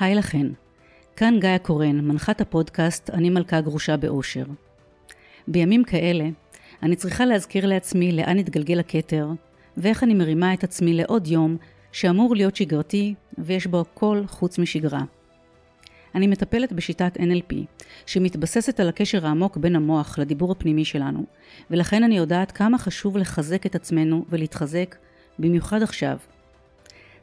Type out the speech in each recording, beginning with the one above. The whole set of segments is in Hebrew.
היי לכן, כאן גיא קורן, מנחת הפודקאסט "אני מלכה גרושה באושר". בימים כאלה, אני צריכה להזכיר לעצמי לאן התגלגל הכתר, ואיך אני מרימה את עצמי לעוד יום שאמור להיות שגרתי, ויש בו הכל חוץ משגרה. אני מטפלת בשיטת NLP, שמתבססת על הקשר העמוק בין המוח לדיבור הפנימי שלנו, ולכן אני יודעת כמה חשוב לחזק את עצמנו ולהתחזק, במיוחד עכשיו.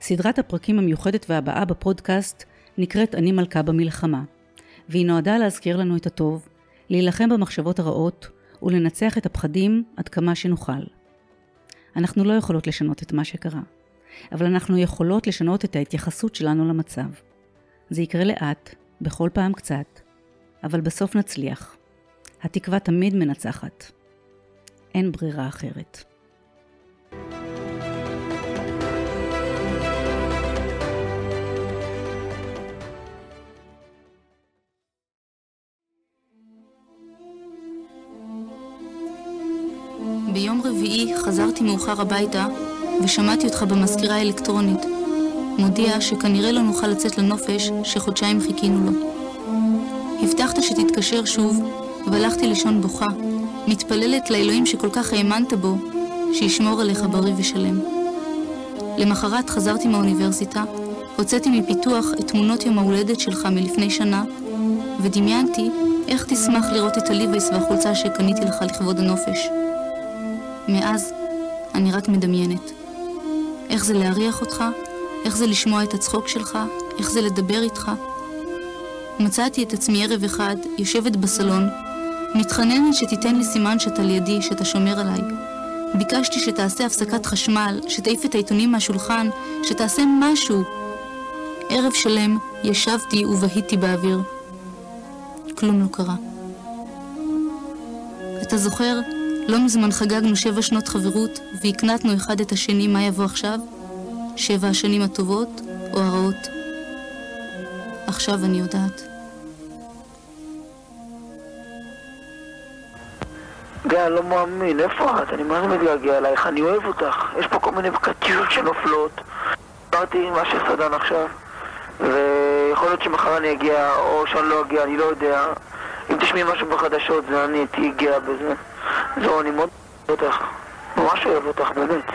סדרת הפרקים המיוחדת והבאה בפודקאסט נקראת אני מלכה במלחמה, והיא נועדה להזכיר לנו את הטוב, להילחם במחשבות הרעות ולנצח את הפחדים עד כמה שנוכל. אנחנו לא יכולות לשנות את מה שקרה, אבל אנחנו יכולות לשנות את ההתייחסות שלנו למצב. זה יקרה לאט, בכל פעם קצת, אבל בסוף נצליח. התקווה תמיד מנצחת. אין ברירה אחרת. ביום רביעי חזרתי מאוחר הביתה ושמעתי אותך במזכירה האלקטרונית. מודיע שכנראה לא נוכל לצאת לנופש שחודשיים חיכינו לו. הבטחת שתתקשר שוב, והלכתי לישון בוכה, מתפללת לאלוהים שכל כך האמנת בו, שישמור עליך בריא ושלם. למחרת חזרתי מהאוניברסיטה, הוצאתי מפיתוח את תמונות יום ההולדת שלך מלפני שנה, ודמיינתי איך תשמח לראות את הליבייס והחולצה שקניתי לך לכבוד הנופש. מאז אני רק מדמיינת. איך זה להריח אותך, איך זה לשמוע את הצחוק שלך, איך זה לדבר איתך. מצאתי את עצמי ערב אחד, יושבת בסלון, מתחננת שתיתן לי סימן שאתה לידי, שאתה שומר עליי. ביקשתי שתעשה הפסקת חשמל, שתעיף את העיתונים מהשולחן, שתעשה משהו. ערב שלם ישבתי ובהיתי באוויר. כלום לא קרה. אתה זוכר לא מזמן חגגנו שבע שנות חברות והקנטנו אחד את השני מה יבוא עכשיו? שבע השנים הטובות או הרעות? עכשיו אני יודעת. אני לא מאמין, איפה את? אני זה מתגעגע אלייך, אני אוהב אותך. יש פה כל מיני קטיושות שנופלות. דיברתי עם מה שסדן עכשיו, ויכול להיות שמחר אני אגיע, או שאני לא אגיע, אני לא יודע. אם תשמעי משהו בחדשות, זה אני תהיי גאה בזה. זהו, אני מאוד אוהב אותך. ממש אוהב אותך, באמת.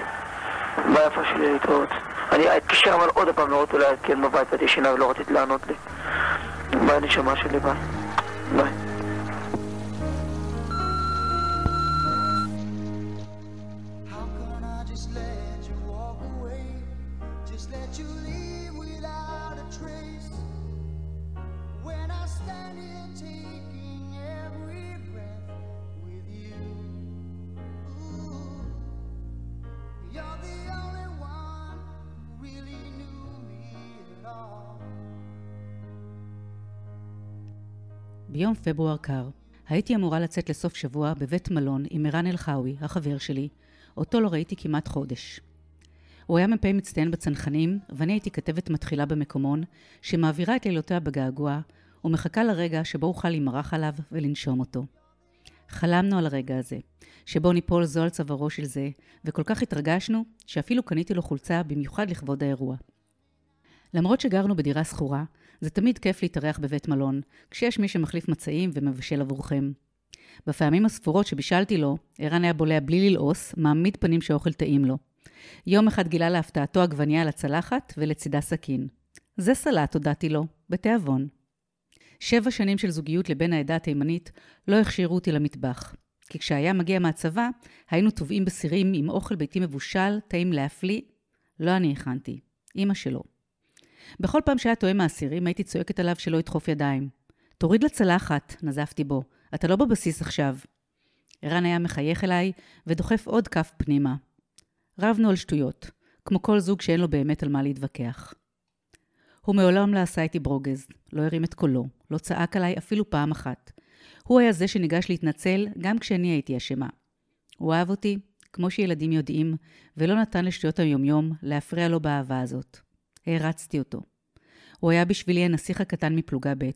ביי יפה שלי להתראות. אני אתקשר אבל עוד פעם לראות אולי כן בבית ואת ישנה ולא רצית לענות לי. ביי נשמה שלי, ביי. ביי. ביום פברואר קר, הייתי אמורה לצאת לסוף שבוע בבית מלון עם ערן אלחאווי, החבר שלי, אותו לא ראיתי כמעט חודש. הוא היה מ"פ מצטיין בצנחנים, ואני הייתי כתבת מתחילה במקומון, שמעבירה את לילותיה בגעגוע, ומחכה לרגע שבו אוכל להימרח עליו ולנשום אותו. חלמנו על הרגע הזה, שבו ניפול זו על צווארו של זה, וכל כך התרגשנו, שאפילו קניתי לו חולצה במיוחד לכבוד האירוע. למרות שגרנו בדירה שכורה, זה תמיד כיף להתארח בבית מלון, כשיש מי שמחליף מצעים ומבשל עבורכם. בפעמים הספורות שבישלתי לו, ערן היה בולע בלי ללעוס, מעמיד פנים שהאוכל טעים לו. יום אחד גילה להפתעתו עגבנייה על הצלחת ולצידה סכין. זה סלט, הודעתי לו, בתיאבון. שבע שנים של זוגיות לבן העדה התימנית לא הכשירו אותי למטבח. כי כשהיה מגיע מהצבא, היינו טובעים בסירים עם אוכל ביתי מבושל, טעים להפליא. לא אני הכנתי, אמא שלו. בכל פעם שהיה טועה מהסירים, הייתי צועקת עליו שלא ידחוף ידיים. תוריד לצלחת, נזפתי בו, אתה לא בבסיס עכשיו. ערן היה מחייך אליי ודוחף עוד כף פנימה. רבנו על שטויות, כמו כל זוג שאין לו באמת על מה להתווכח. הוא מעולם לא עשה איתי ברוגז, לא הרים את קולו, לא צעק עליי אפילו פעם אחת. הוא היה זה שניגש להתנצל גם כשאני הייתי אשמה. הוא אהב אותי, כמו שילדים יודעים, ולא נתן לשטויות היומיום להפריע לו באהבה הזאת. הערצתי אותו. הוא היה בשבילי הנסיך הקטן מפלוגה ב',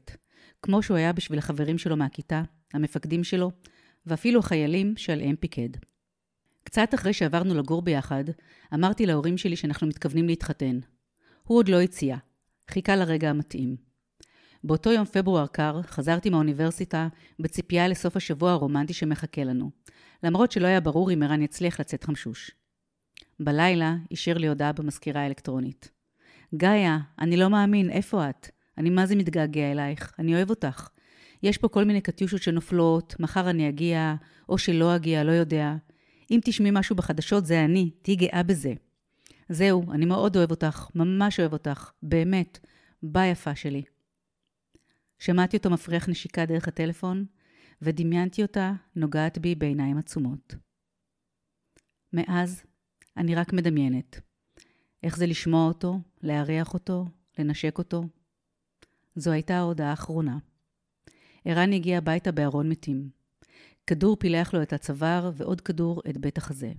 כמו שהוא היה בשביל החברים שלו מהכיתה, המפקדים שלו, ואפילו החיילים שעליהם פיקד. קצת אחרי שעברנו לגור ביחד, אמרתי להורים שלי שאנחנו מתכוונים להתחתן. הוא עוד לא הציע. חיכה לרגע המתאים. באותו יום פברואר קר, חזרתי מהאוניברסיטה בציפייה לסוף השבוע הרומנטי שמחכה לנו, למרות שלא היה ברור אם ערן יצליח לצאת חמשוש. בלילה השאיר לי הודעה במזכירה האלקטרונית. גאיה, אני לא מאמין, איפה את? אני מה זה מתגעגע אלייך, אני אוהב אותך. יש פה כל מיני קטיושות שנופלות, מחר אני אגיע, או שלא אגיע, לא יודע. אם תשמעי משהו בחדשות, זה אני, תהיי גאה בזה. זהו, אני מאוד אוהב אותך, ממש אוהב אותך, באמת. ביי יפה שלי. שמעתי אותו מפריח נשיקה דרך הטלפון, ודמיינתי אותה נוגעת בי בעיניים עצומות. מאז, אני רק מדמיינת. איך זה לשמוע אותו, לארח אותו, לנשק אותו. זו הייתה ההודעה האחרונה. ערן הגיע הביתה בארון מתים. כדור פילח לו את הצוואר ועוד כדור את בית החזה.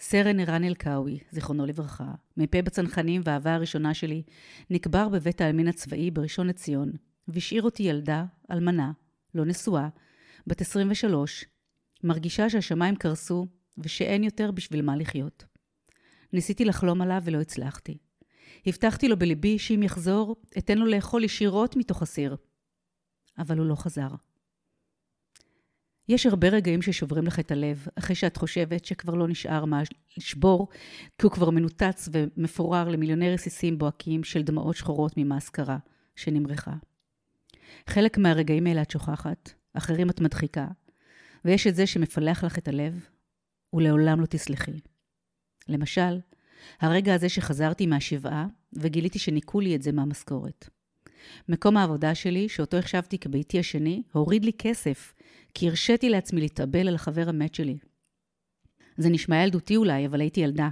סרן ערן אלקאווי, זיכרונו לברכה, מ"פ בצנחנים והאהבה הראשונה שלי, נקבר בבית העלמין הצבאי בראשון לציון, והשאיר אותי ילדה, אלמנה, לא נשואה, בת 23, מרגישה שהשמיים קרסו ושאין יותר בשביל מה לחיות. ניסיתי לחלום עליו ולא הצלחתי. הבטחתי לו בליבי שאם יחזור, אתן לו לאכול ישירות מתוך הסיר. אבל הוא לא חזר. יש הרבה רגעים ששוברים לך את הלב, אחרי שאת חושבת שכבר לא נשאר מה לשבור, כי הוא כבר מנותץ ומפורר למיליוני רסיסים בוהקים של דמעות שחורות ממאסקרה שנמרחה. חלק מהרגעים האלה את שוכחת, אחרים את מדחיקה, ויש את זה שמפלח לך את הלב, ולעולם לא תסלחי. למשל, הרגע הזה שחזרתי מהשבעה וגיליתי שניקו לי את זה מהמשכורת. מקום העבודה שלי, שאותו החשבתי כביתי השני, הוריד לי כסף, כי הרשיתי לעצמי להתאבל על החבר המת שלי. זה נשמע ילדותי אולי, אבל הייתי ילדה,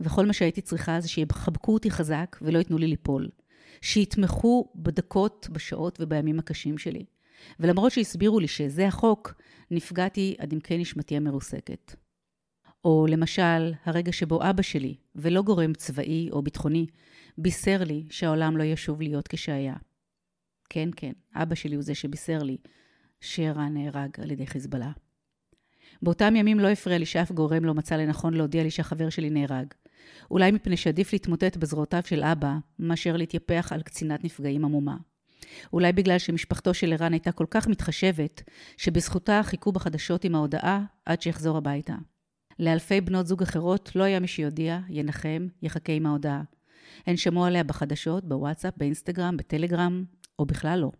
וכל מה שהייתי צריכה זה שיחבקו אותי חזק ולא ייתנו לי ליפול. שיתמכו בדקות, בשעות ובימים הקשים שלי. ולמרות שהסבירו לי שזה החוק, נפגעתי עד עמקי נשמתי המרוסקת. או למשל, הרגע שבו אבא שלי, ולא גורם צבאי או ביטחוני, בישר לי שהעולם לא ישוב להיות כשהיה. כן, כן, אבא שלי הוא זה שבישר לי שערן נהרג על ידי חיזבאללה. באותם ימים לא הפריע לי שאף גורם לא מצא לנכון להודיע לי שהחבר שלי נהרג. אולי מפני שעדיף להתמוטט בזרועותיו של אבא, מאשר להתייפח על קצינת נפגעים עמומה. אולי בגלל שמשפחתו של ערן הייתה כל כך מתחשבת, שבזכותה חיכו בחדשות עם ההודעה עד שיחזור הביתה. לאלפי בנות זוג אחרות לא היה מי שיודיע, ינחם, יחכה עם ההודעה. הן שמעו עליה בחדשות, בוואטסאפ, באינסטגרם, בטלגרם, או בכלל לא.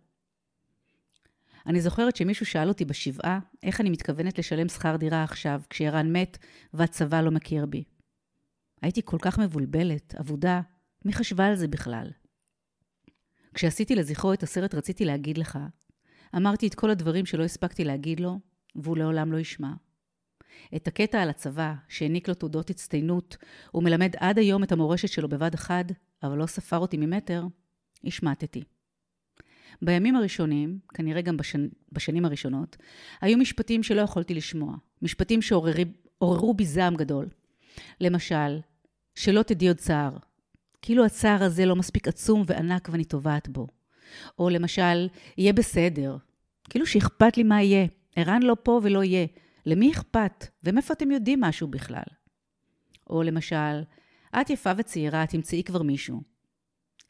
אני זוכרת שמישהו שאל אותי בשבעה, איך אני מתכוונת לשלם שכר דירה עכשיו, כשערן מת והצבא לא מכיר בי. הייתי כל כך מבולבלת, אבודה, מי חשבה על זה בכלל? כשעשיתי לזכרו את הסרט רציתי להגיד לך. אמרתי את כל הדברים שלא הספקתי להגיד לו, והוא לעולם לא ישמע. את הקטע על הצבא, שהעניק לו תעודות הצטיינות, הוא מלמד עד היום את המורשת שלו בבד אחד, אבל לא ספר אותי ממטר, השמטתי. בימים הראשונים, כנראה גם בשנ... בשנים הראשונות, היו משפטים שלא יכולתי לשמוע. משפטים שעוררו בי זעם גדול. למשל, שלא תדעי עוד צער. כאילו הצער הזה לא מספיק עצום וענק ואני טובעת בו. או למשל, יהיה בסדר. כאילו שאכפת לי מה יהיה. ערן לא פה ולא יהיה. למי אכפת? ומאיפה אתם יודעים משהו בכלל? או למשל, את יפה וצעירה, תמצאי כבר מישהו.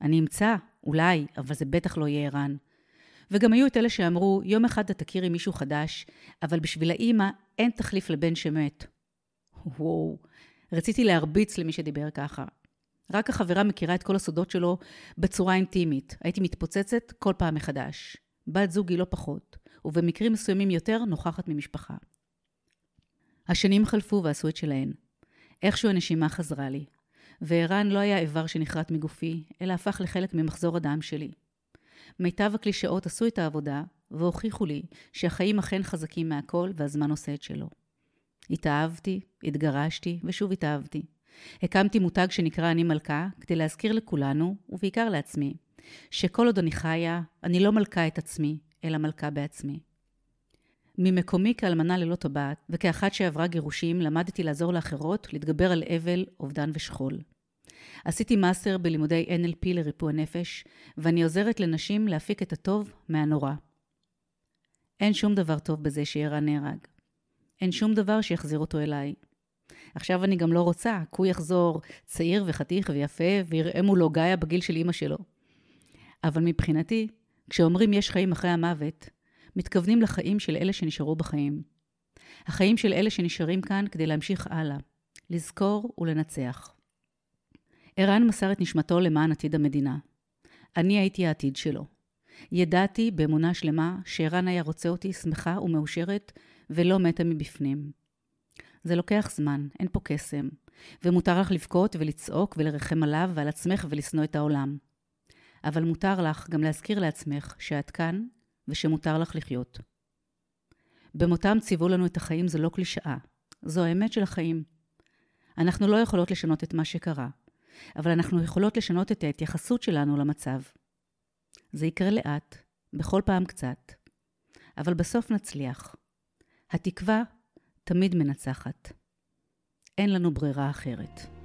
אני אמצא, אולי, אבל זה בטח לא יהיה ערן. וגם היו את אלה שאמרו, יום אחד את תכירי מישהו חדש, אבל בשביל האימא אין תחליף לבן שמת. וואו, רציתי להרביץ למי שדיבר ככה. רק החברה מכירה את כל הסודות שלו בצורה אינטימית. הייתי מתפוצצת כל פעם מחדש. בת זוג היא לא פחות, ובמקרים מסוימים יותר נוכחת ממשפחה. השנים חלפו ועשו את שלהן. איכשהו הנשימה חזרה לי, וערן לא היה איבר שנחרט מגופי, אלא הפך לחלק ממחזור הדם שלי. מיטב הקלישאות עשו את העבודה, והוכיחו לי שהחיים אכן חזקים מהכל והזמן עושה את שלו. התאהבתי, התגרשתי, ושוב התאהבתי. הקמתי מותג שנקרא אני מלכה, כדי להזכיר לכולנו, ובעיקר לעצמי, שכל עוד אני חיה, אני לא מלקה את עצמי, אלא מלכה בעצמי. ממקומי כאלמנה ללא טבעת, וכאחת שעברה גירושים, למדתי לעזור לאחרות להתגבר על אבל, אובדן ושכול. עשיתי מאסטר בלימודי NLP לריפוי הנפש, ואני עוזרת לנשים להפיק את הטוב מהנורא. אין שום דבר טוב בזה שירן נהרג. אין שום דבר שיחזיר אותו אליי. עכשיו אני גם לא רוצה, כי הוא יחזור צעיר וחתיך ויפה, ויראה מולו גאיה בגיל של אימא שלו. אבל מבחינתי, כשאומרים יש חיים אחרי המוות, מתכוונים לחיים של אלה שנשארו בחיים. החיים של אלה שנשארים כאן כדי להמשיך הלאה, לזכור ולנצח. ערן מסר את נשמתו למען עתיד המדינה. אני הייתי העתיד שלו. ידעתי באמונה שלמה שערן היה רוצה אותי שמחה ומאושרת ולא מתה מבפנים. זה לוקח זמן, אין פה קסם, ומותר לך לבכות ולצעוק ולרחם עליו ועל עצמך ולשנוא את העולם. אבל מותר לך גם להזכיר לעצמך שאת כאן ושמותר לך לחיות. במותם ציוו לנו את החיים זו לא קלישאה, זו האמת של החיים. אנחנו לא יכולות לשנות את מה שקרה, אבל אנחנו יכולות לשנות את ההתייחסות שלנו למצב. זה יקרה לאט, בכל פעם קצת, אבל בסוף נצליח. התקווה תמיד מנצחת. אין לנו ברירה אחרת.